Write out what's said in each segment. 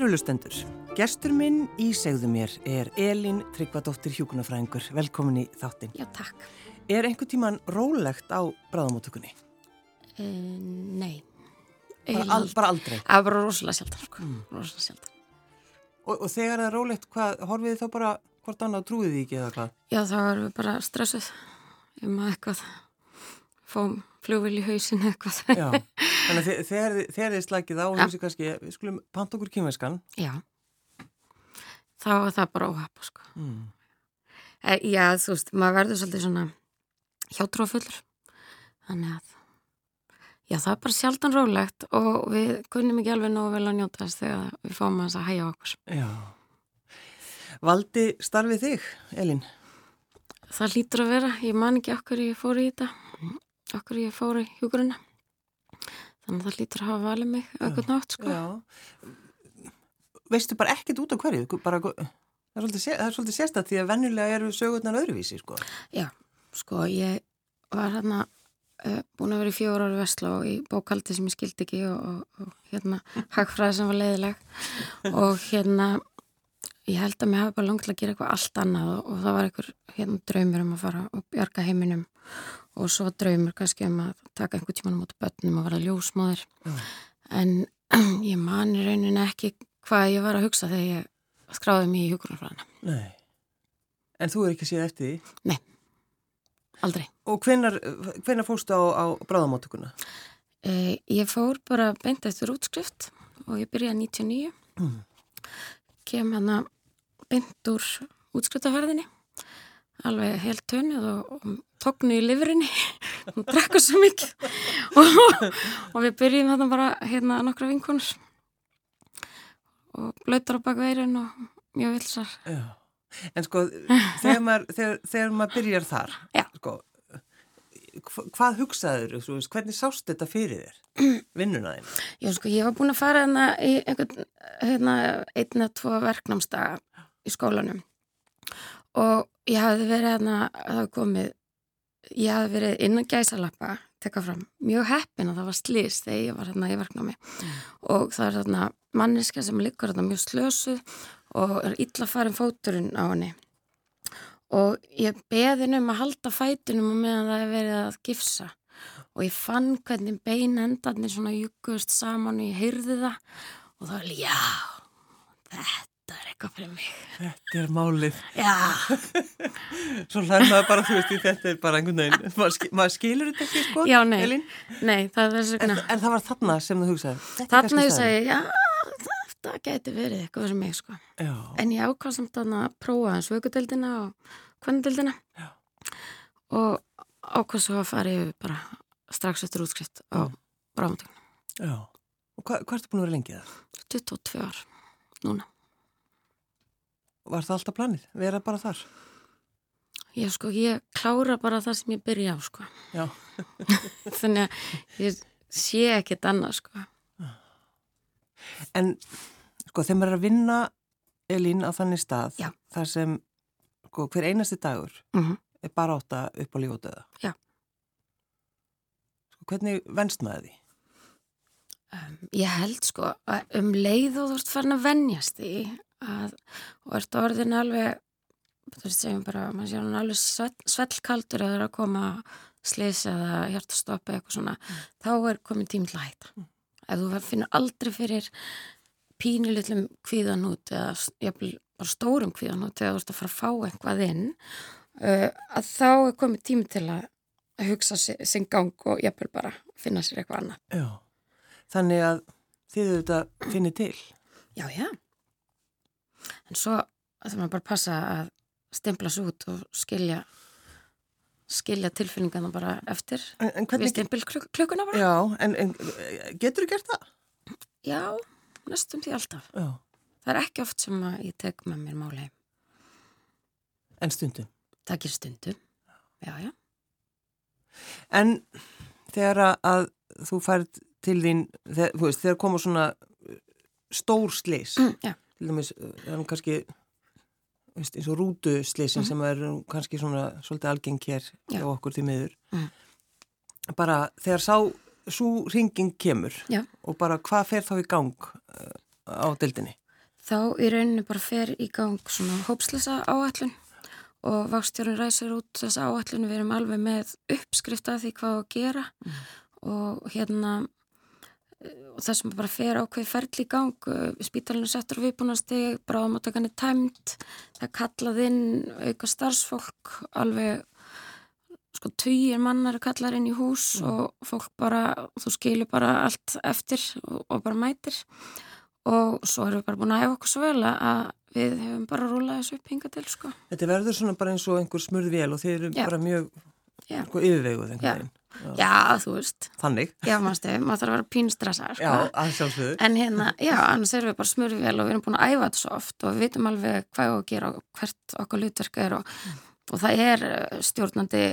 Kærulustendur, gestur minn í segðu mér er Elin Tryggvadóttir Hjúkunarfræðingur. Velkomin í þáttin. Já, takk. Er einhver tíman rólegt á bráðamóttökunni? Uh, nei. Bara, al, bara aldrei? Það er bara rosalega sjaldan, sko. Mm. Rosalega sjaldan. Og, og þegar það er rólegt, hvað, horfið þið þá bara hvort annað trúið þið ekki eða hvað? Já, þá erum við bara stressuð um að eitthvað fóum fljóðvil í hausin eitthvað. Já, þannig að þegar, þið slækið á, ja. hugsi kannski, við skulum panta okkur kýmverskan. Já, þá er það bara óhafa, sko. Mm. E, já, þú veist, maður verður svolítið svona hjátrúafullur. Þannig að Já, það er bara sjaldan rólegt og við kunnum ekki alveg nógu vel að njóta þess þegar við fáum að þess að hægja okkur. Já. Valdi starfið þig, Elin? Það lítur að vera. Ég man ekki okkur ég fór í þetta, okkur ég fór í hjúgrunna. Þannig að það lítur að hafa valið mig auðvitað nátt, sko. Já. Veistu bara ekkit út á hverju? Bara, það er svolítið, sérstætt því að vennulega eru sögurnar öðruvísi, sko. Já, sko, ég var hérna uh, búin að vera í fjóru ári og í bókaldi sem ég skildi ekki og, og, og hérna hagfræði sem var leiðileg og hérna ég held að mér hafi bara langt til að gera eitthvað allt annað og, og það var einhver hérna draumur um að fara og bjarga heiminum og svo draumur kannski um að taka einhver tíman á mótu börnum og vera ljósmóður mm. en ég mani raunin ekki hvað ég var að hugsa þegar ég skráði mér í huggrunarfræðina Nei, en þú er ekki að síða eftir því? Nei Aldrei. Og hvenar, hvenar fórstu á, á bráðamáttökuna? Eh, ég fór bara beint eftir útskrift og ég byrjaði 99. Mm. Kem hana beint úr útskriftaferðinni, alveg helt tönnið og, og tóknu í lifurinni og drakka svo mikið. Og, og við byrjum þarna bara hérna nokkra vinkonur. Og blöytar á bakveirin og mjög vilsar. En sko, þegar maður, þegar, þegar maður byrjar þar, sko, hvað hugsaður, hvernig sást þetta fyrir þér, vinnuna þín? Já, sko, ég var búin að fara hérna í einhvern, hérna, einna tvo verknámsdaga í skólanum og ég hafði verið hérna, það var komið, ég hafði verið innan gæsalappa, tekka fram, mjög heppin að það var slís þegar ég var hérna í verknámi. Mm. og það er þarna manniska sem liggur hérna mjög slösuð og er illa farin fóturinn á henni. Og ég beði henni um að halda fætunum og meðan það er verið að gifsa. Og ég fann hvernig bein endarnir svona júkust saman og ég heyrði það. Og það var já, eitthvað fyrir mig. Þetta er málið. Já. Svo hlæði maður bara, þú veist, þetta er bara einhvern veginn. Maður, maður skilur þetta ekki, sko Já, nei, nei það er svona en, en það var þarna sem þú hugsaði Þarna ég segi, já þetta geti verið eitthvað fyrir mig sko. en ég ákvæmst samt að prófa hans vökudeldina og kvandeldina og ákvæmst svo að fara yfir bara strax eftir útskrift á bráðmáttöknu Já, og hva, hvað ertu búin að vera lengið það? 22 ár, núna Var það alltaf planið? Verða bara þar? Já sko, ég klára bara það sem ég byrja á sko þannig að ég sé ekkit annað sko En sko þegar maður er að vinna Elín á þannig stað Já. þar sem sko, hver einasti dagur mm -hmm. er bara átta upp á lífótaða Já sko, Hvernig venst maður því? Um, ég held sko að um leið og þú ert farin að vennjast því að, og ert orðin alveg þú veist segjum bara, maður sé hann alveg svellkaldur að það er að koma slis eða hjartastoppa eitthvað svona mm. þá er komin tím til að hætta mm ef þú finnur aldrei fyrir pínulillum kvíðan út eða jafnvel bara stórum kvíðan út eða þú ert að fara að fá eitthvað inn uh, að þá er komið tími til að hugsa sin gang og jafnvel bara finna sér eitthvað annað. Já, þannig að þið auðvitað finnir til. Já, já. En svo að það maður bara passa að stempla svo út og skilja skilja tilfinningana bara eftir. Við stimpil klukkuna bara. Já, en, en getur þú gert það? Já, næstum því alltaf. Já. það er ekki oft sem ég tek með mér máli En stundum? Það ger stundum, já, já. En þegar að þú færð til þín þegar, veist, þegar komur svona stór slis mm, til dæmis, það er kannski veist, eins og rútusleisin mm. sem er kannski svona svolítið algeng hér á okkur til miður mm. bara þegar sá svo ringing kemur Já. og bara hvað fer þá í gang uh, á dildinni? Þá í rauninu bara fer í gang svona hópslisa áallun og vakstjórun ræsir út þessa áallun við erum alveg með uppskrifta því hvað að gera mm. og hérna og það sem bara fer ákveð ferli í gang spítalinu settur viðbúnasteg bráðmáttakanir tæmt það kallað inn auka starfsfólk alveg sko týjir mannar kallar inn í hús mm. og fólk bara, þú skilur bara allt eftir og, og bara mætir og svo erum við bara búin að efa okkur svo vel að við hefum bara rúlað þessu upp hinga til sko. Þetta verður svona bara eins og einhver smurð vel og þeir eru já. bara mjög sko, yfirveguð einhvern veginn. Já. já, þú veist. Þannig. Já, mannstu, maður þarf að vera pínstressar. Sko. Já, að sjálfsögðu. En hérna, já, annars erum við bara smurð vel og við erum búin að æfa þetta svo oft og við vitum alveg hvað við að gera og hvert okkar lutverk er og, og það er eh, stjórnandi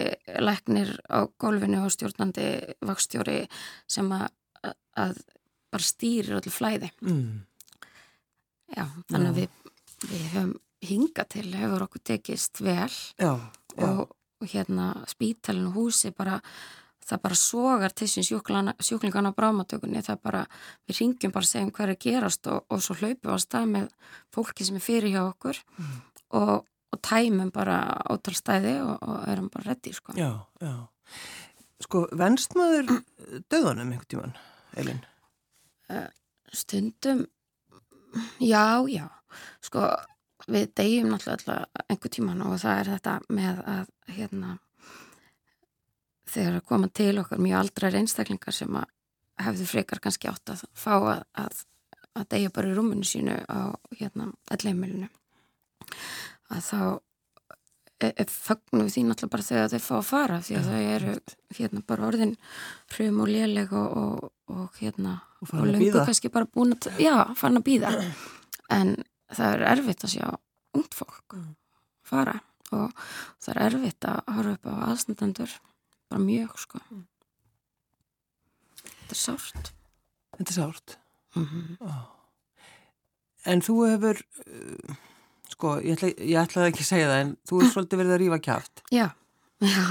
læknir á gólfinu og stjórnandi vakstjóri sem að, að bara stýrir allir flæði. Mm. Já, þannig að við við höfum hinga til hefur okkur tekist vel já, já. Og, og hérna spítalinn og húsi bara það bara sogar til sín sjúklingan á brámatökunni, það bara við ringjum bara að segja um hverju gerast og, og svo hlaupum við á stað með fólki sem er fyrir hjá okkur mm. og, og tæmum bara átalstæði og, og erum bara reddi sko. Já, já. Sko, venst maður döðanum einhvern tíman, Elin? Uh, stundum já, já sko við degjum náttúrulega einhver tíman og það er þetta með að hérna þegar að koma til okkar mjög aldrar einstaklingar sem að hefðu frekar kannski átt að fá að, að, að degja bara í rúmunu sínu á hérna alleimilinu að þá e, e, fagnum við því náttúrulega bara þegar þau fá að fara því að þau eru hérna bara orðin frum og léleg og, og, og hérna og, og lengur kannski bara búin að já, fann að býða en það er erfitt að sjá ungt fólk mm. fara og það er erfitt að horfa upp á aðstandendur bara mjög sko mm. þetta er sárt Þetta er sárt mm -hmm. oh. En þú hefur uh, sko, ég, ætla, ég ætlaði ekki að segja það en þú hefur svolítið verið að rýfa kjáft Já Já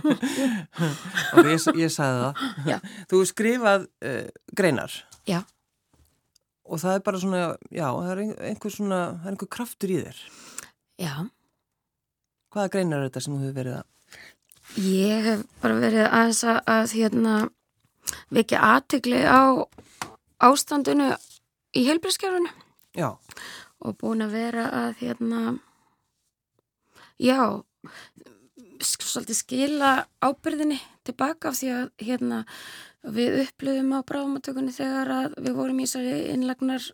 og ég, ég sagði það Já. Þú hefur skrifað uh, greinar Já og það er bara svona, já, það er einhver svona, það er einhver kraftur í þér. Já. Hvaða greinar er þetta sem þú hefur verið að? Ég hef bara verið aðeins að, að hérna, vekja aðtegli á ástandinu í helbriðskjárunu. Já. Og búin að vera að, hérna, já, svolítið skila ábyrðinni tilbaka af því að, hérna, Við upplöfum á bráðumatökunni þegar við vorum í þessari innlagnar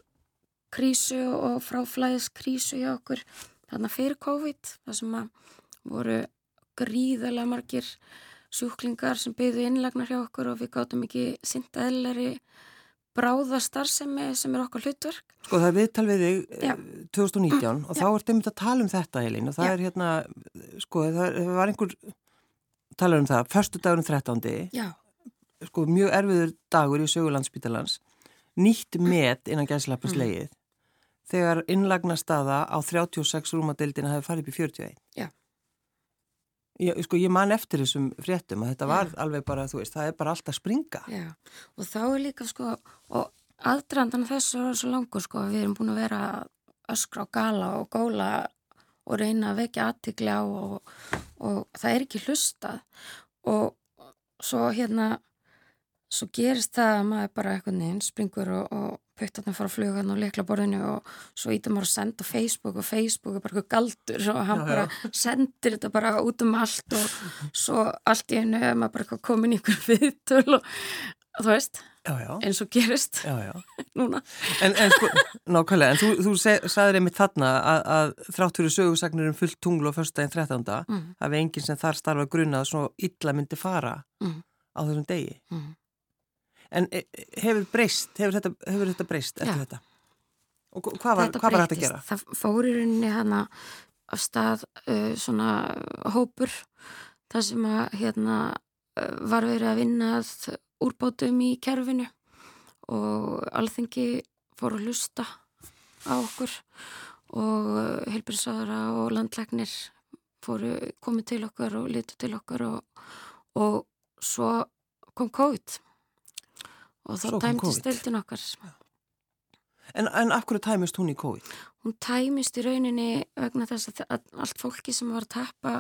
krísu og fráflæðis krísu hjá okkur þarna fyrir COVID þar sem að voru gríðalega margir sjúklingar sem byggðu innlagnar hjá okkur og við gáttum ekki synda eðlari bráðastarsemi sem er okkar hlutverk. Sko það er viðtal við þig Já. 2019 eh, og Já. þá ertu myndið að tala um þetta Elín og það Já. er hérna, sko það var einhver tala um það, förstu dagurum 13. Já sko, mjög erfiður dagur í sögulandsbítalans nýtt met innan gæslappaslegið mm. þegar innlagna staða á 36 rúmadeildina hefði farið upp í 41. Ég, sko, ég man eftir þessum fréttum að þetta var Já. alveg bara, þú veist, það er bara alltaf springa. Já, og þá er líka, sko, og aðdrandan þessu er svo langur, sko, við erum búin að vera öskra og gala og góla og reyna að vekja aðtikli á og, og það er ekki hlustað og svo hérna svo gerist það að maður bara eitthvað neinn springur og, og puttarnar fara að fluga og leikla borðinu og svo ítum maður að senda Facebook og Facebook er bara eitthvað galdur og hann já, bara já. sendir þetta bara út um allt og svo allt í hennu er maður bara komin í einhver viðtöl og þú veist, já, eins og gerist núna En, en sko, nákvæmlega, en þú, þú sagðið einmitt þarna að, að þrátt fyrir sögursagnir um fullt tunglu á förstæðin 13. Mm. að við enginn sem þar starfa grunna að svo illa myndi fara mm. á þessum degi mm. En e, hefur breyst, hefur þetta, hefur þetta breyst eftir þetta? Og hvað var, hvað var þetta að gera? Það fór í rauninni hana af stað uh, svona hópur þar sem að hérna var verið að vinna úrbátum í kerfinu og alþengi fór að lusta á okkur og helbriðsara og landlegnir fóru komið til okkar og litu til okkar og, og svo kom COVID og þá tæmtist deildin okkar En, en af hverju tæmist hún í COVID? Hún tæmist í rauninni vegna þess að allt fólki sem var að tappa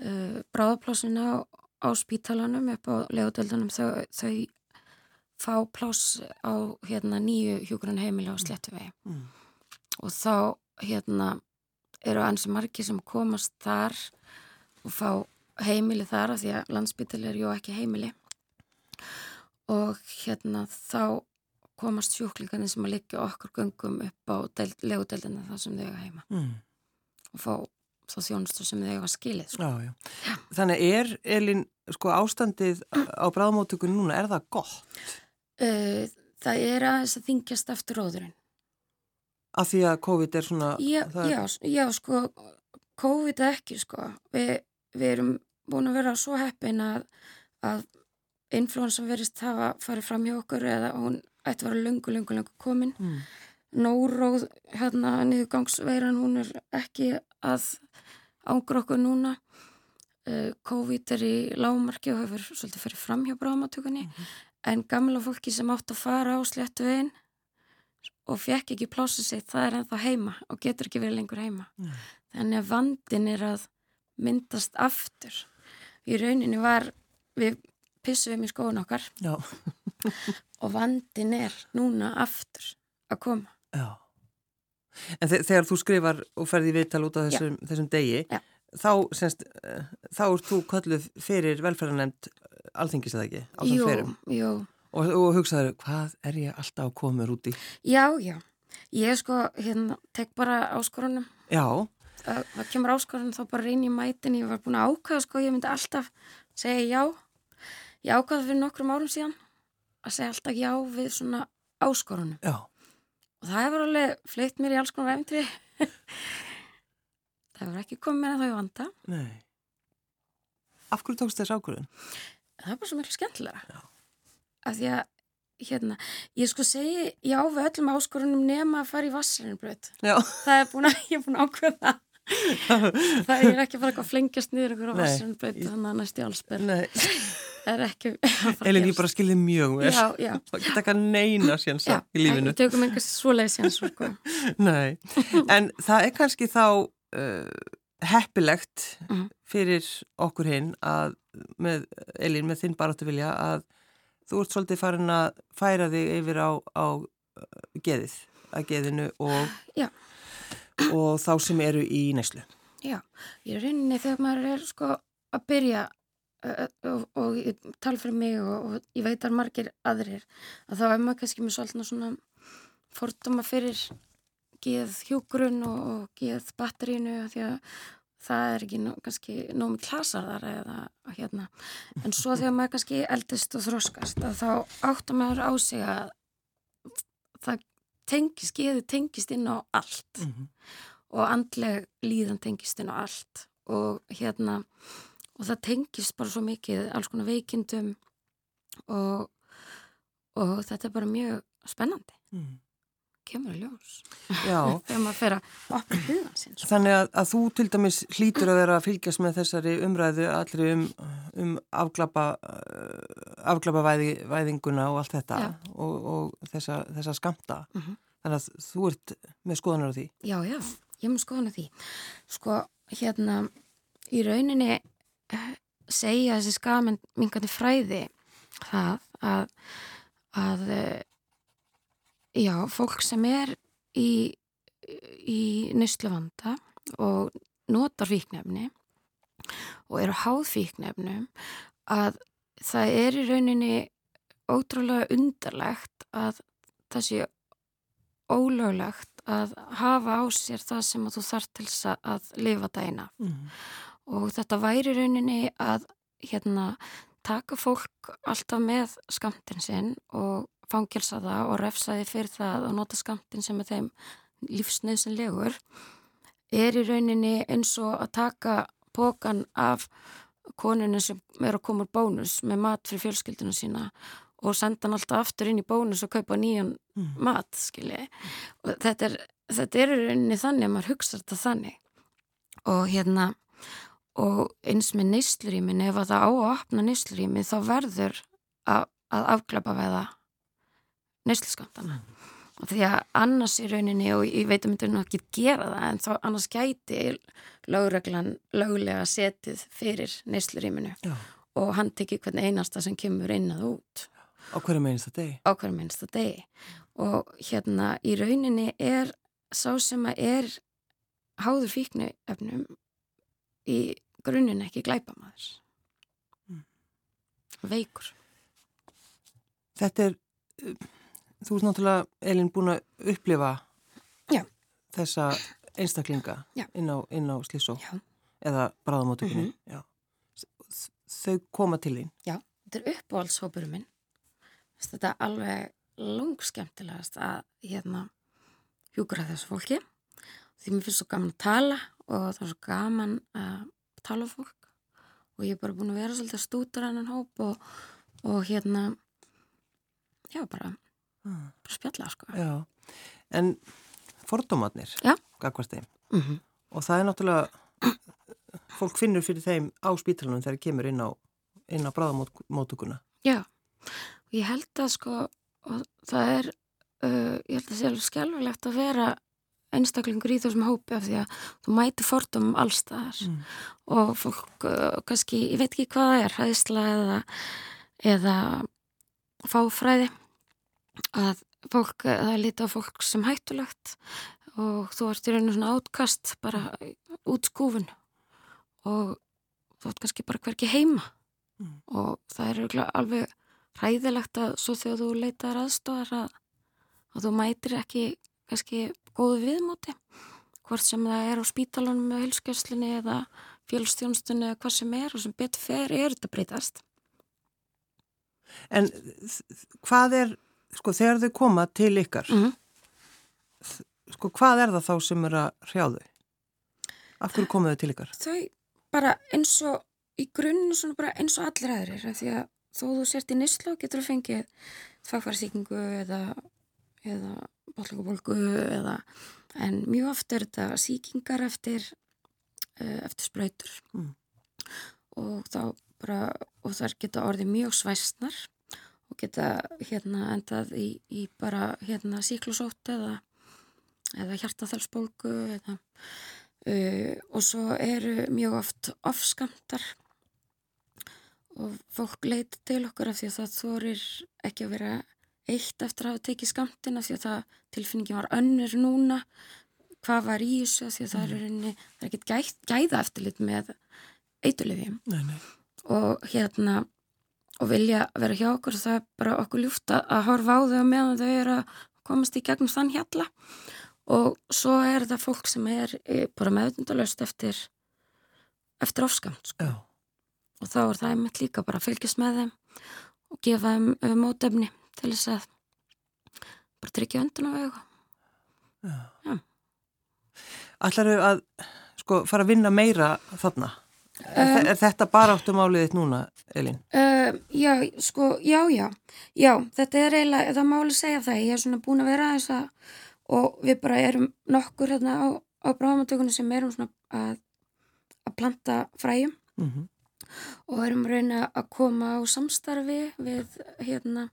uh, bráðaplásina á, á spítalanum upp á legutöldunum þau, þau fá plás á hérna, nýju hjúgrunn heimili á Slettuvegi mm. og þá hérna, eru ansi margi sem komast þar og fá heimili þar af því að landsbytali er ju ekki heimili. og hérna þá komast sjúklingarnir sem að liggja okkur göngum upp á legudeldina það sem þau heima mm. og fá þá þjónustu sem þau hefa skilið sko. já, já. Já. Þannig er Elin sko ástandið á bráðmótökunum núna, er það gott? Uh, það er aðeins að þingjast eftir róðurinn Af því að COVID er svona Já, er... já sko COVID ekki sko Vi, við erum búin að vera svo heppin að, að influensa verist hafa farið fram hjá okkur eða hún ætti að vera lungu, lungu, lungu komin mm. Nóróð hérna niðurgangsveiran hún er ekki að ángra okkur núna uh, COVID er í lágmarki og hefur svolítið farið fram hjá bráðmatökunni mm -hmm. en gamla fólki sem átt að fara á sléttu veginn og fekk ekki plásu sig, það er ennþá heima og getur ekki verið lengur heima mm. þannig að vandin er að myndast aftur í rauninni var við pissum við í skóun okkar. Og vandin er núna aftur að koma. Já. En þegar þú skrifar og ferði viðtal út á þessum, þessum degi Já. þá semst, eh, þá er þú kölluð fyrir velferðarnemnd alþingis eða ekki? Ferum Jú, og, og hugsaður hvað er ég alltaf að koma út í? Já, já, ég sko hérna, tek bara áskorunum. Já. Það, það kemur áskorunum þá bara reyn í mætin ég var búin að ákvæða sko, ég myndi alltaf segja já Ég ákvaði fyrir nokkrum árum síðan að segja alltaf já við svona áskorunum. Já. Og það hefur alveg fleitt mér í alls konar efntri. það hefur ekki komið með það í vanda. Nei. Af hverju tókst þess ákvörðun? Það er bara svo miklu skemmtilega. Já. Af því að, hérna, ég sko segi já við öllum áskorunum nema að fara í vassarinnbröð. Það er búin að, ég er búin að ákveða það er ekki bara að flengjast niður ykkur á vassunbreyt þannig að næst í allsberg það er ekki Elin, ég bara skilði mjög vel það geta ekki að neina sjansa í lífinu við tökum einhvers svoleið sjansa sko. en það er kannski þá uh, heppilegt mm. fyrir okkur hinn að með, Elin, með þinn baráttu vilja að þú ert svolítið farin að færa þig yfir á, á uh, geðið, að geðinu og já og þá sem eru í næslu. Já, í rauninni þegar maður er sko að byrja og, og ég tala fyrir mig og, og ég veit að margir aðrir að þá er maður kannski með svolítið svona forduma fyrir geð hjúgrun og, og geð batterínu því að það er ekki kannski nómi klasarðar eða hérna. En svo þegar maður kannski eldist og þróskast að þá áttar maður á sig að það tengist, geðu tengist inn á allt. Mm -hmm. og andleg líðan tengist inn á allt. Og hérna og það tengist bara svo mikið alls konar veikindum og, og þetta er bara mjög spennandi. Mm. kemur að ljós. Þegar maður fer að opna hugan sín sko. Þannig að, að þú til dæmis hlýtur að vera að fylgjast með þessari umræðu allir um, um afglapa afglapavæðinguna og allt þetta og, og þessa, þessa skamta mm -hmm. þannig að þú ert með skoðanar á því? Já, já, ég er með skoðanar á því. Sko, hérna í rauninni segja þessi skamen mingandi fræði það að, að eh, já, fólk sem er í, í nýstluvanda og notar fíknefni og eru háð fíknefnum að það er í rauninni ótrúlega undarlegt að það sé ólöglegt að hafa á sér það sem þú þarf til að lifa dæina mm. Og þetta væri rauninni að hérna taka fólk alltaf með skamtin sinn og fangilsa það og refsa því fyrir það og nota skamtin sem er þeim lífsnöðsynlegur er í rauninni eins og að taka pókan af koninu sem er að koma úr bónus með mat fyrir fjölskyldinu sína og senda hann alltaf aftur inn í bónus og kaupa nýjan mm. mat, skilji og þetta er, þetta er rauninni þannig að maður hugsa þetta þannig og hérna og eins með neyslurýmin ef að það á að opna neyslurými þá verður að, að afklapa veða neysluskamtana mm. því að annars í rauninni og ég veit að myndir nú ekki gera það en þá annars gæti lögreglan löglega setið fyrir neysluríminu og hann tekið hvern einasta sem kemur inn að út. Á hverju meinsta degi? Á hverju meinsta degi. Og hérna í rauninni er sá sem að er háður fíknu efnum í grunninn ekki glæpa maður mm. veikur Þetta er þú ert náttúrulega, Elin, búin að upplifa Já. þessa einstaklinga Já. inn á, á Slísó eða bráðamótökunni mm -hmm. þau koma til þín Já, þetta er uppáhaldshópurum minn þetta er alveg langskemtilegast að hérna hjúkra þessu fólki því mér finnst svo gaman að tala og það er svo gaman að tala fólk. Og ég er bara búin að vera svolítið stútur annan hóp og, og hérna já bara bara spjalla sko. Já, en fordómatnir gagvast þeim? Mm -hmm. og það er náttúrulega fólk finnur fyrir þeim á spítalunum þegar það kemur inn á, inn á bráðamótukuna Já, og ég held að sko það er uh, ég held að það sé alveg skjálfilegt að vera einstaklingur í þessum hópi af því að þú mæti fordómum allstaðar mm. og fólk uh, kannski, ég veit ekki hvað það er hæðisla eða, eða fáfræði að fólk, það er litið á fólk sem hættulegt og þú ert í rauninu svona átkast bara út skúfun og þú ert kannski bara hverki heima mm. og það er alveg ræðilegt að svo þegar þú leitar aðstofar að, að þú mætir ekki kannski góðu viðmóti hvort sem það er á spítalunum með hilskjöfslinni eða fjölstjónstunni eða hvað sem er og sem betur fer er þetta breytast En hvað er sko þegar þau koma til ykkar mm -hmm. sko hvað er það þá sem er að hrjá þau? Af hverju komuðu þau til ykkar? Þau bara eins og í grunninu svona bara eins og allir aðrir því að þó þú sért í nýslu getur þú fengið fagfærsíkingu eða, eða bóllingubólgu eða en mjög oft er þetta síkingar eftir eh, eftir spröytur mm. og þá bara og þar geta orðið mjög svæsnar og geta hérna endað í, í bara hérna síklusótt eða, eða hjartaþælsbólgu eða uh, og svo eru mjög oft ofskamtar og fólk leiti til okkur af því að það þorir ekki að vera eitt eftir að hafa tekið skamtina því að það tilfinningin var önnur núna. Hvað var í þessu? Því að það er, mm. er ekkert gæð, gæða eftirlit með eituliði og hérna og vilja vera hjá okkur það er bara okkur ljúft að horfa á þau meðan þau eru að komast í gegnum þann hjalla. Og svo er það fólk sem er eh, bara meðundalöst eftir eftir ofskamt sko. og þá er það einmitt líka bara að fylgjast með þeim og gefa þeim um mótefni til þess að bara tryggja öndun á Já Ætlar þau að sko fara að vinna meira þarna? Um, er þetta bara áttum áliðið núna, Elin? Uh, já, sko, já, já, já, þetta er eiginlega, það máli segja það, ég er svona búin að vera aðeins að, og við bara erum nokkur hérna á, á bráðamatökunum sem erum svona að, að planta fræjum mm -hmm. og erum reyna að koma á samstarfi við, hérna,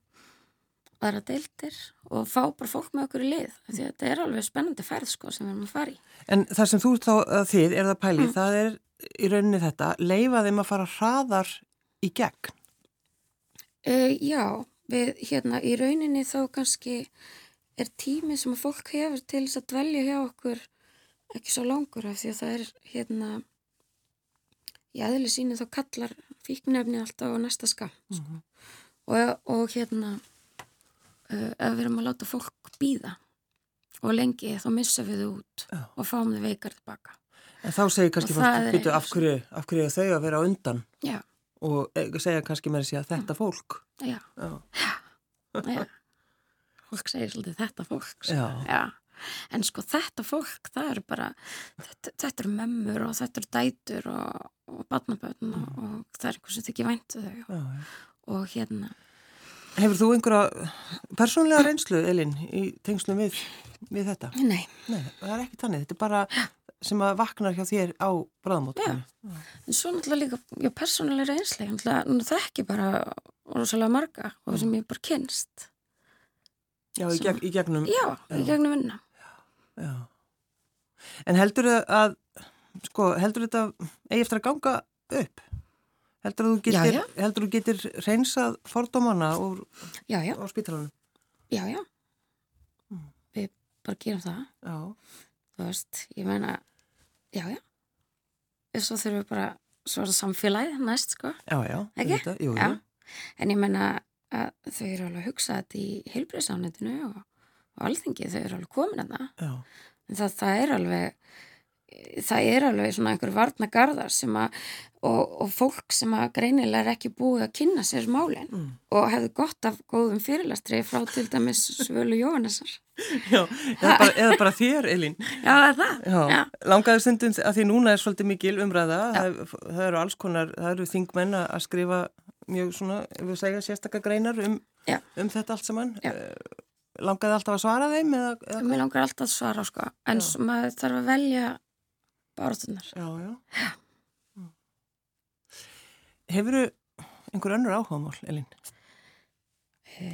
aðra deildir og fá bara fólk með okkur í lið, því að þetta er alveg spennandi færð, sko, sem við erum að fara í. En það sem þú þá, þið, er það pælið, mm. það er í rauninni þetta, leifa þeim að fara hraðar í gegn? Uh, já, við hérna í rauninni þá kannski er tími sem að fólk hefur til þess að dvelja hjá okkur ekki svo langur af því að það er hérna í aðli síni þá kallar fíknefni alltaf á næsta skam mm -hmm. og, og hérna ef við erum að láta fólk býða og lengi þá missa við þau út Já. og fáum þau veikar tilbaka En þá segir kannski fólk, af hverju, af hverju þau að vera undan Já. og e, segja kannski með þessi að þetta fólk. Já. Fólk segir svolítið þetta fólk. En sko þetta fólk, það eru bara, þetta, þetta eru mömmur og þetta eru dætur og, og barnabötn mm. og það er eitthvað sem þykir væntu þau. Já. Og hérna. Hefur þú einhverja persónlega reynslu, Elin, í tengslum við, við þetta? Nei. Nei, það er ekki tannig. Þetta er bara sem að vaknar hjá þér á bráðmóttunni. Já, en svo náttúrulega líka, já, persónulega einslega, náttúrulega það ekki bara rosalega marga og sem ég bara kynst Já, í, geg, í gegnum. Já, já, í gegnum vinna. Já. En heldur þau að, sko, heldur þetta eigi eftir að ganga upp? Heldur þú getur, já, já. heldur þú getur reynsað fordómana úr, já, já. Já. Mm. Við bara gerum það. Já. Þú veist, ég meina, já, já. Þess að þurfum við bara svara samfélagi næst, sko. Já, já. Ekki? Þetta, jú, já. En ég meina að þau eru alveg að hugsa þetta í heilbreyðsánetinu og, og alþingi, þau eru alveg komin að það. Já. En það, það er alveg það er alveg svona einhver varnagarðar sem að og, og fólk sem að greinilega er ekki búið að kynna sér málinn mm. og hefðu gott af góðum fyrirlastri frá til dæmis Svölu Jóhannesar Já, eða bara, eða bara þér Elín Já, það Já. Já. Langaðu stundum að því núna er svolítið mikil umræða það, það eru alls konar, það eru þingmenn að skrifa mjög svona, við segja sérstakka greinar um, um þetta allt saman eh, Langaðu alltaf að svara þeim? Eða, eða? Mér langar alltaf að svara sko en maður þarf að velja báratunar. Já, já. já. Hefur þú einhver önnur áhugamál, Elin? E,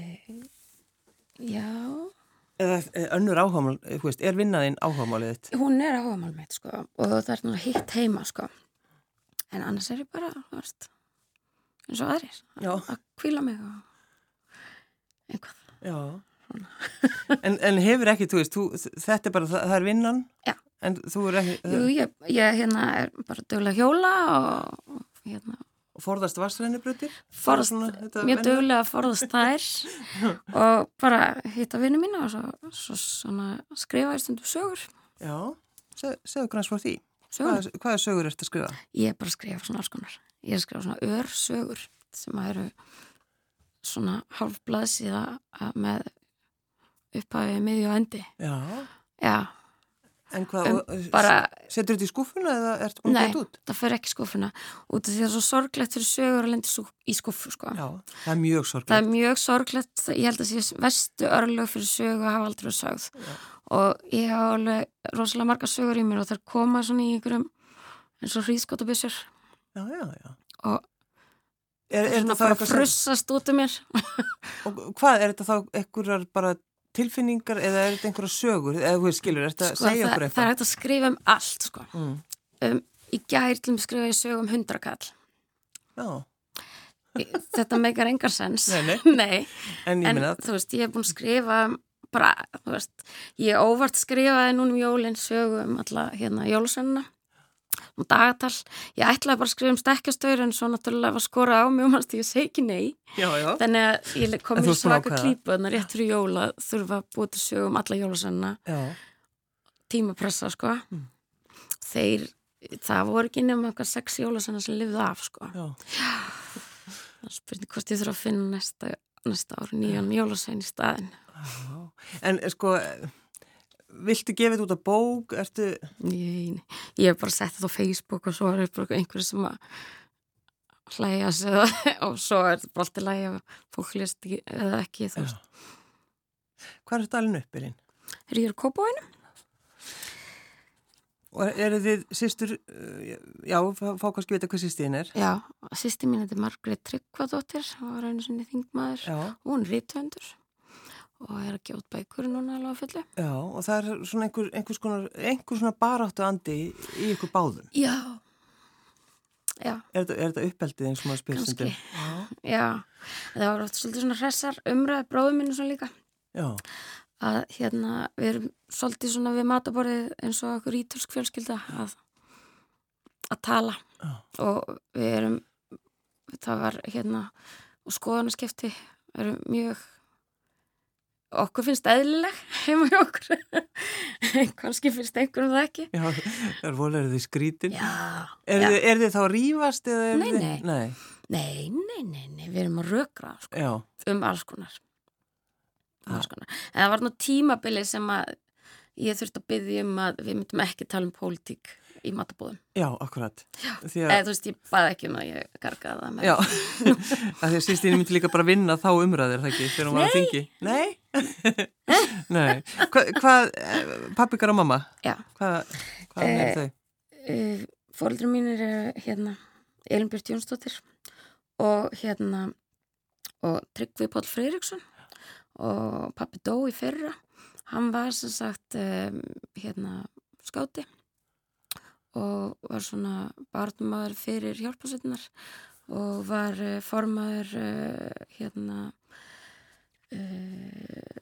já. Eða önnur áhugamál, þú veist, er vinnaðinn áhugamálið þitt? Hún er áhugamál mitt, sko, og það er náttúrulega hitt heima, sko. En annars er ég bara, þú veist, eins og aðrir. Já. Að kvíla mig og einhvað. Já. en, en hefur ekki, þú veist, þú, þetta er bara, það, það er vinnan? Já. En þú er ekki... Jú, ég, ég hérna er bara dögulega hjóla og hérna... Og forðast vassrænibrutir? Forðast, mjög dögulega forðast þær og bara hitta vinnu mína og svo, svo svona skrifa í stundum sögur. Já, Se, segðu græns frá því. Sögur. Hvað, hvað er sögur eftir að skrifa? Ég er bara að skrifa svona alls konar. Ég er að skrifa svona örsögur sem að eru svona hálfblaðsíða með upphæfið miðju og endi. Já. Já. En hvað, um, bara, setur þetta í skúfuna eða búin að geta út? Nei, það fyrir ekki skúfuna út af því að það er svo sorglegt fyrir sögur að lendi í skúfu sko. Já, það er mjög sorglegt. Það er mjög sorglegt, ég held að sé vestu örlög fyrir sögu að hafa aldrei sögð já. og ég hafa alveg rosalega marga sögur í mér og það er komað svona í einhverjum eins og hríðskottabissur. Já, já, já. Og er, er svona bara frussast út um mér. og hvað, er þetta þá einhverjar bara tilfinningar eða er þetta einhverja sögur? Eða þú skilur, er þetta sko, að segja okkur eitthvað? Það er hægt að skrifa um allt sko. Mm. um, Í gær til að skrifa ég sög um hundrakall. Já. Þetta meikar engar sens. Nei, nei, nei. En, en þú veist, ég hef búin að skrifa bara, þú veist, ég óvart skrifaði núnum jólinn sögum alla hérna jólusönuna um dagatal, ég ætlaði bara að skrifa um stekkjastöður en svo náttúrulega var skorað á mig og mannst ég segi ekki nei. Já, já. þannig að ég kom í svaka klípu þannig að rétt fyrir jóla þurfa að búið til sögum alla jólasenna tímapressa sko. Mm. þeir, það voru ekki nefnum eitthvað sex jólasenna sem lifði af sko. Það spurning hvort ég þurfa að finna næsta, næsta ár nýjan jólasen í staðin En sko Viltu gefa þetta út af bók? Ertu... Nei, ég hef bara sett þetta á Facebook og svo er þetta einhverju sem að hlæja sig og svo er þetta bara alltaf hlæja fólk list eða ekki þú veist. Hvað er þetta alveg upp, Elin? Er ég á Kópavænum? Og eru þið sýstur, já, fá kannski vita hvað sýstin er? Já, sýstin mín er Margrét Tryggvadóttir, hún var einu sinni þingmaður og hún er rítvöndur og er að gefa út bækur núna alveg að fullu. Já, og það er svona einhver, einhvers konar, einhver svona baráttu andi í, ykkur báðum. Já, já. Er þetta, er þetta uppeldið eins og maður sem þetta? Já, já. Það var oft svolítið svona hressar umræð bróðum minni svona líka. Já. Að hérna, við erum svolítið svona við mataborðið eins og okkur ítölsk fjölskylda að, að tala já. og við erum, það var hérna, og skoðanaskefti erum mjög okkur finnst eðlileg heima hjá okkur. Kannski finnst einhverjum það ekki. Já, er volið því skrítin? Já, Er, já. Þið, er þið þá rýfast? Nei, þið... nei. nei. Nei, nei, nei, nei, við erum að rökra sko, um alls konar. Um alls konar. En það var nú tímabili sem að ég þurfti að byggja um að við myndum ekki tala um pólitík í matabóðum. Já, akkurat. Já, að... eða þú veist, ég baði ekki um að ég gargaði það með. Já, að því að sístíðin myndi líka bara vinna þá umræðir, það ekki, þegar hún var að þingi. Nei? Nei. Hva, hvað, eh, pappikar og mamma? Já. Hvað, hvað er þau? Uh, Fóldrum mín er hérna Elinbjörn Jónsdóttir og hérna og Tryggvi Pál Freiriksson og pappi dó í fyrra hann var sem sagt um, hérna skáti og var svona barnmaður fyrir hjálpasveitinar og var uh, formaður uh, hérna uh,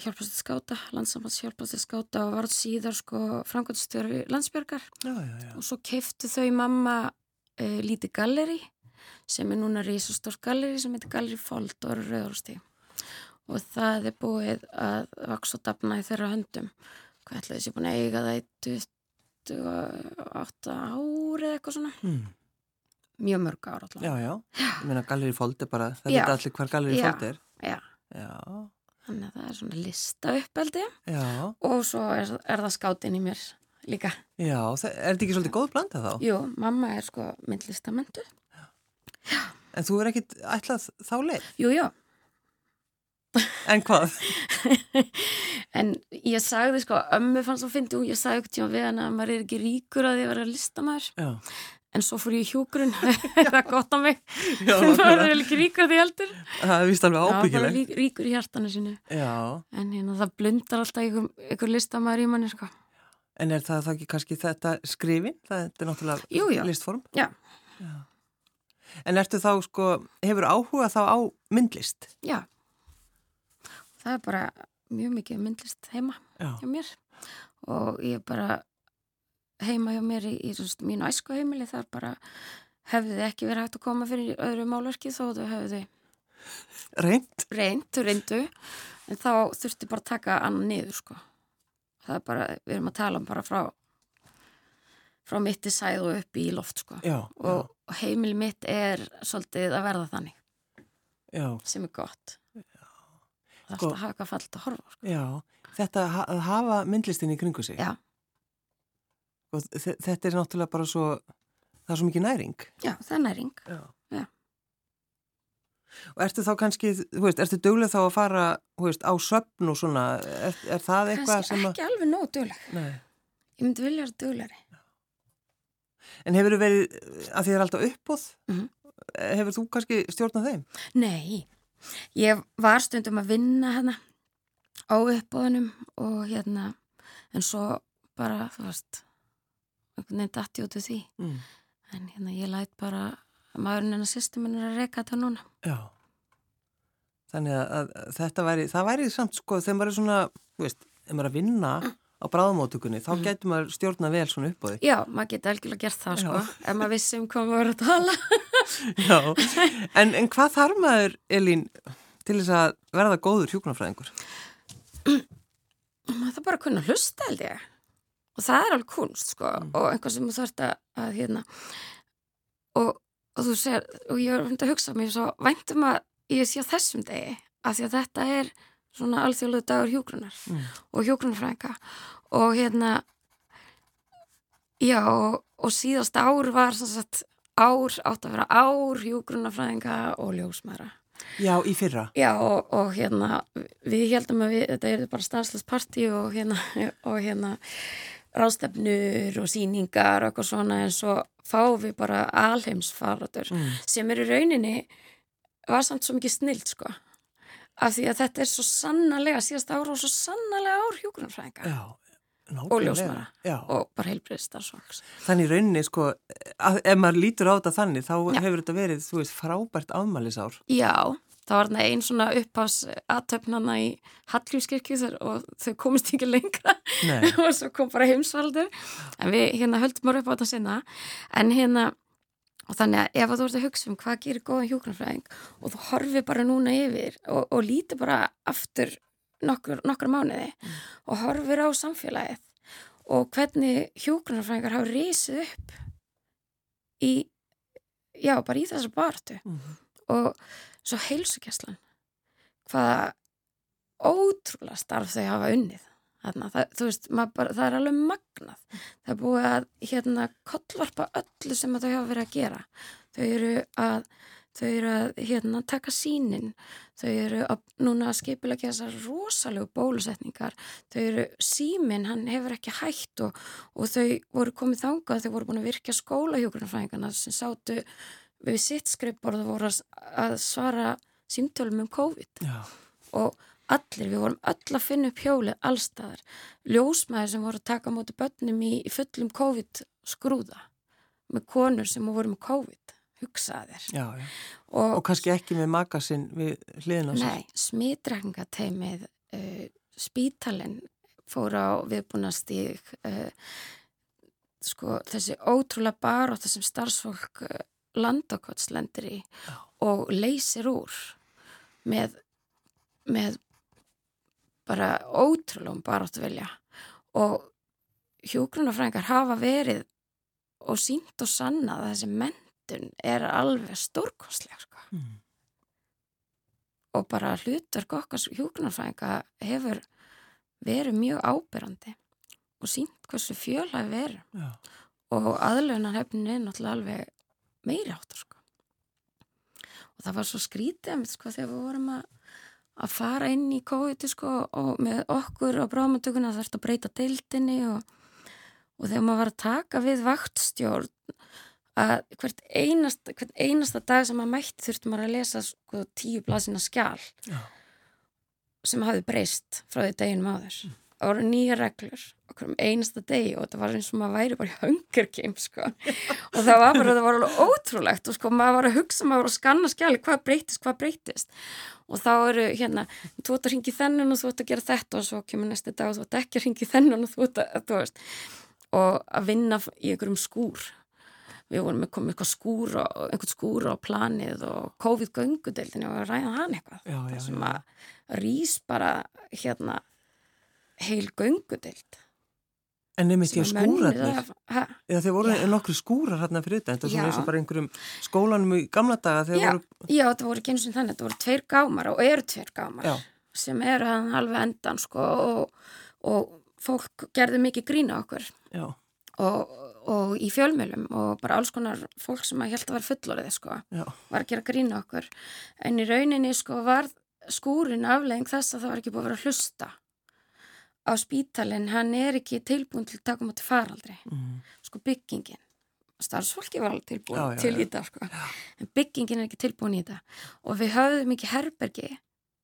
hjálpasveit skáta, landsamans hjálpasveit skáta og var síðar sko framkvæmstjóri landsbjörgar já, já, já. og svo keftu þau mamma uh, lítið galleri sem er núna risastór galleri sem heitir Galleri Fold og eru rauðarstíð og það er búið að vaks og dapna í þeirra höndum. Hvað ætlaði þessi búin að eiga það í 28 ári eða eitthvað svona Mm. mjög mörg ára alltaf Já, já, ég meina Galleri Fold er bara, það Já. veit allir hvar Galleri Já. Fold er. Já, Já, þannig að það er svona lista uppeldi já, og svo er, er það skáttinn í mér líka já, það, er þetta ekki svolítið góð blanda þá? Jú, mamma er sko myndlistamentu En þú er ekkit ætlað þá leið? Jú, jú, En hvað? en ég sagði sko, ömmu fannst það fyndi og ég sagði ekkert tíma við hana að maður er ekki ríkur að því að vera listamæður Já, en svo fór ég í hjúgrun það er gott á mig já, maður er ekki ríkur að því heldur það er vist alveg Já, bara ábyggileg. lí- ríkur í hjartanu sínu Já, en hérna það blundar alltaf einhver, einhver listamæður í manni sko. en er það þá ekki kannski þetta skrifin? Það er náttúrulega Jú, já. listform. Já. En ertu þá sko, hefur áhuga þá á myndlist? Já, það er bara mjög mikið myndlist heima Já, hjá mér. Og ég er bara heima hjá mér í, í svona, mínu æsku heimili þar bara hefði ekki verið hægt að koma fyrir öðru málverki þó þau hefði reynd? reynd, reyndu. En þá þurfti bara að taka annan niður sko. það er bara, við erum að tala um bara frá frá mitti sæð og upp í loft sko. Já, og heimili mitt er svolítið að verða þannig já, sem er gott það er Sko- að hafa eitthvað fallit að horfa sko. já. Þetta að hafa myndlistin í kringu sig. Já. Og þe- þetta er náttúrulega bara svo, það er svo mikið næring. já, það er næring Já. Já. Og ertu þá kannski, þú veist, ertu duglega þá að fara, veist, á söpn og svona, er, er það eitthvað sem að... ekki alveg nóg dugleg Nei. ég myndi vilja vera duglegri En hefur þú verið, að því það er alltaf uppbúð, Mhm. hefur þú kannski stjórnað þeim? Nei, ég var stundum að vinna hérna á uppbóðunum og hérna, en svo bara, þú veist, einhvern veginn datti út af því. Mm. En hérna, ég læt bara, maðurinn en að systemin er að reyka þetta núna. Já. Þannig að, að þetta væri, það væri samt sko, þegar maður er svona, þú veist, ef maður er að vinna á bráðamótökunni, þá Mhm. getur maður stjórnað vel svona uppbúði. Já, maður geti algjörlega gert það, sko, Já. ef maður vissi um hvað maður er að tala. Já, en, en hvað þarf maður, Elín, til þess að verða góður hjúknarfræðingur? maður það bara að kunna hlusta, held ég. Og það er alveg kunst, sko, Mm. og einhvað sem þú þarft að, að hérna, og, og þú segir, og ég er að hugsa mér svo væntum að ég sé á þessum degi, af því að þetta er svona alþjóðlega dagur hjúgrunar Mm. og hjúgrunarfræðinga og hérna, já, og, og síðast ár var sagt ár, átt að vera ár hjúgrunarfræðinga og ljósmæra. Já, í fyrra. Já og, og hérna við heldum að við, þetta er bara stanslöst partí og hérna, og hérna ráðstefnur og síningar og eitthvað svona en svo fáum við bara alheimsfaratur Mm. sem er í rauninni var samt svo mikið snild sko af því að þetta er svo sannarlega síðast ára og svo sannarlega ár nákvæmlega. Og ljósmæðra. Já, og bara heilbriðstarfsfólks. þannig í rauninni, sko, að, ef maður lítur á þetta þannig, þá Já. hefur þetta verið, þú veist, frábært afmælisár. Já, það var einn svona upphás aðtöfnana í Hallgrímskirkju og þau komist ekki lengra og svo kom bara heimsvaldur en við hérna höldum bara upp á þetta sinna en hérna og þannig að ef að þú ert að hugsa um hvað gerir góðan hjúknarfræðing og þú horfir bara núna yfir og, og lítir bara aftur nokkur, nokkur mánuði og horfir á samfélagið og hvernig hjúknarfræðingar hafa risið upp í já, bara í þessar bartu Mhm. og svo heilsugæslan hvaða ótrúlega starf þau hafa unnið Þarna, það, veist, bara, það er alveg magnað. Það er búið að hérna kollvarpa öllu sem þau hafa verið að gera. Þau eru að þau eru að hérna taka sínin þau eru að núna að skipilega þessar rosalegu bólusetningar. Þau eru símin, hann hefur ekki hægt og, og þau voru komið þangað þau voru búin að virkja skólahjókunarfræðingarna sem sátu við sitt skrippborð og voru að svara símtölum um COVID. Já, og allir, við vorum öll að finna upp hjólið allstaðar, ljósmaður sem voru að taka mútið börnum í, í fullum COVID skrúða með konur sem voru með COVID hugsaðir já, já. Og, og kannski ekki með makasinn við hliðin á sér Nei, smitrækningateimið uh, spítalinn fór á viðbúnastík uh, sko þessi ótrúlega barótt þessum starfsfólk uh, landakottslendir í já. og leysir úr með með bara ótrúlega baróttu vilja og hjógrunafræðingar hafa verið og sínt og sannað að þessi mentun er alveg stórkostlega sko. mm. og bara hlutverk okkar hjógrunarfræðinga hefur verið mjög ábyrrandi og sínt hversu fjöla við erum Já. og aðlunarhefnin er náttúrulega alveg meiri áttur sko. og það var svo skrítið sko, þegar við vorum að að fara inn í COVID sko, og með okkur á bráðmyndugunna þarf þetta að breyta deildinni og og þegar maður var að taka við vaktstjórn að hvert einasta, hvert einasta dag sem maður mætti þurfti maður að lesa sko, tíu blasina skjál Já. sem hafi breyst frá því deginum áður mm. það voru nýja reglur okkur um einasta degi og það var eins og maður væri bara í Hunger Games sko. og það var bara, það var alveg ótrúlegt og sko maður var að hugsa, maður var að skanna skjali hvað breytist, hvað breytist og þá eru hérna, þú ætti að ringi þennan og þú ætti að gera þetta og svo kemur næsti dag og þú ætti ekki að ringi þennan og þú ætti að, þú veist og að vinna í einhverjum skúr. Við vorum með komið eitthvað skúr og einhvern skúr á planið og COVID-göngudeildin og ræða hann eitthvað. Já, já, sem að rýs bara hérna heil göngudeild En nefnist ég skúrarnir. eða þeir voru nokkru skúrar hérna fyrir þetta þetta er eins og bara einhverjum skólanum í gamla daga já, voru... já, þetta voru ekki eins og þannig, þetta voru tveir gámar og eru tveir gámar sem eru hann halveg endan sko og, og fólk gerði mikið grína okkur. Og, og í fjölmjölum og bara alls konar fólk sem að held að vera fullorðið sko, Já. var að gera grína okkur. En í rauninni sko var skúrin aflegging þess að það var ekki búið að vera hlusta á spítalinn, hann er ekki tilbúin til að taka mútið faraldri. Mm. sko byggingin starfsfólki var alveg tilbúin já, já, til í þetta sko. en byggingin er ekki tilbúin í þetta og við höfðum ekki herbergi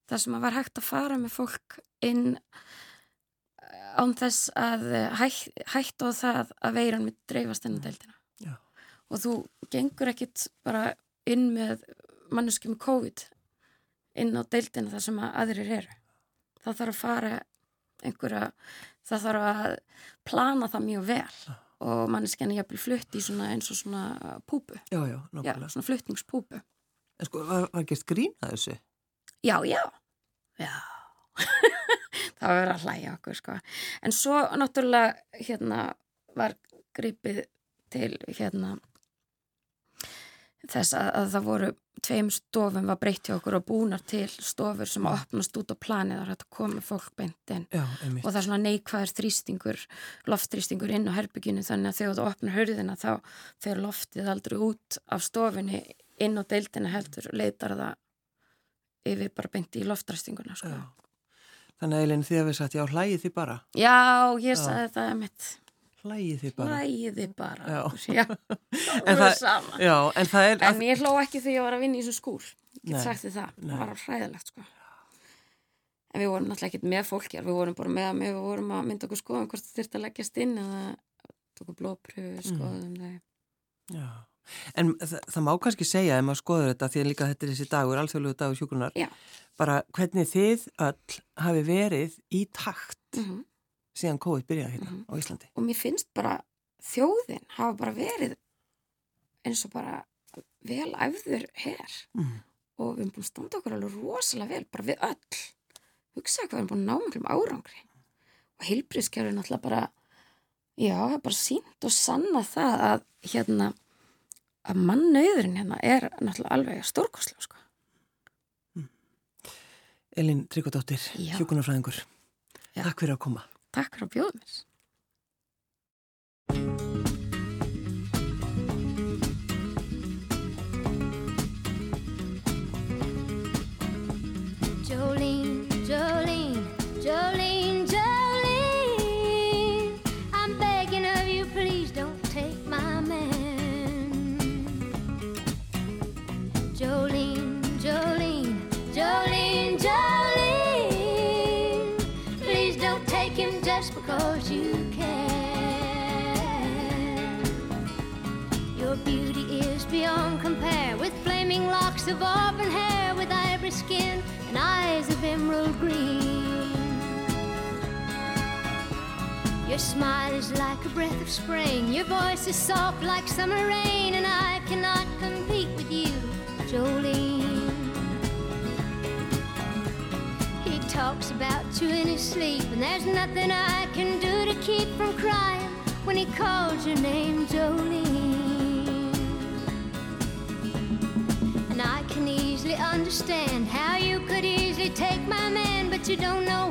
þar sem að var hægt að fara með fólk inn án þess að eh, hæ, hætt á það að veiran mitt dreifast inn á deildina. Já. og þú gengur ekkit bara inn með manneski með COVID inn á deildina þar sem að aðrir eru. Það þarf að fara einhverja, það þarf að plana það mjög vel. Og manneskjani jafnvel flutt í svona eins og svona púpu. Já, já, já, svona fluttningspúpu En sko, var, var gert grín að þessu? Já, já. Já. Það var að hlæja okkur sko. en svo náttúrulega hérna var gripið til hérna þess að, að það voru tveim stofum var breytt hjá okkur og búnar til stofur sem opnast út á planið og þetta komi fólk beint inn Já, og það er svona neikvæðar þrýstingur loftþrýstingur inn á herbygginu þannig að þegar þú opnar hörðina þá fer loftið aldrei út af stofinni inn á deildina heldur leitar það yfir bara beint í loftþrýstinguna sko. Þannig að Eilin þið hefði sagt, já, hlægið þið bara. Já, ég sagði það að mitt. Hlægið þið bara. Hlægið þið bara. Já. já. en, það, já en er... En ég hló ekki þegar ég var að vinna í þessu skúr. Ég get sagt þið það. Nei. Það var hræðilegt, sko. En við vorum náttúrulega ekki með fólkjar. Við vorum bara með að við vorum að mynda okkur skoðum hvort það þurfti að leggjast inn eða tóku blópröfu, mm. skoðum mm. Já. En það, það má kannski segja ef maður skoður þetta því að líka þetta er þessi dagur, alþjóðlegu dagur sjúkunar, Já. bara hvernig þið öll hafi verið í takt mm -hmm. Síðan COVID byrjaði hérna mm -hmm. á Íslandi. Og mér finnst bara þjóðin hafa bara verið eins og bara vel æfður hér mm. og við erum búin að standa okkur alveg rosalega vel, bara við öll. Hugsaðu hvað við erum búin að ná mjög árangri og heilbríðskjörður náttúrulega bara, já, það er bara sínt og sanna það að hérna að mannauðurinn hérna er náttúrulega alveg stórkoslega sko. Mm. Elin Tryggvadóttir, hjókunarfræðingur Takk fyrir að koma Takk fyrir að bjóða mér just because you can. Your beauty is beyond compare with flaming locks of auburn hair, with ivory skin and eyes of emerald green. Your smile is like a breath of spring, your voice is soft like summer rain, and I cannot compete with you, Jolene. He talks about you in his sleep, and there's nothing I can do to keep from crying when he calls your name, Jolene. And I can easily understand how you could easily take my man, but you don't know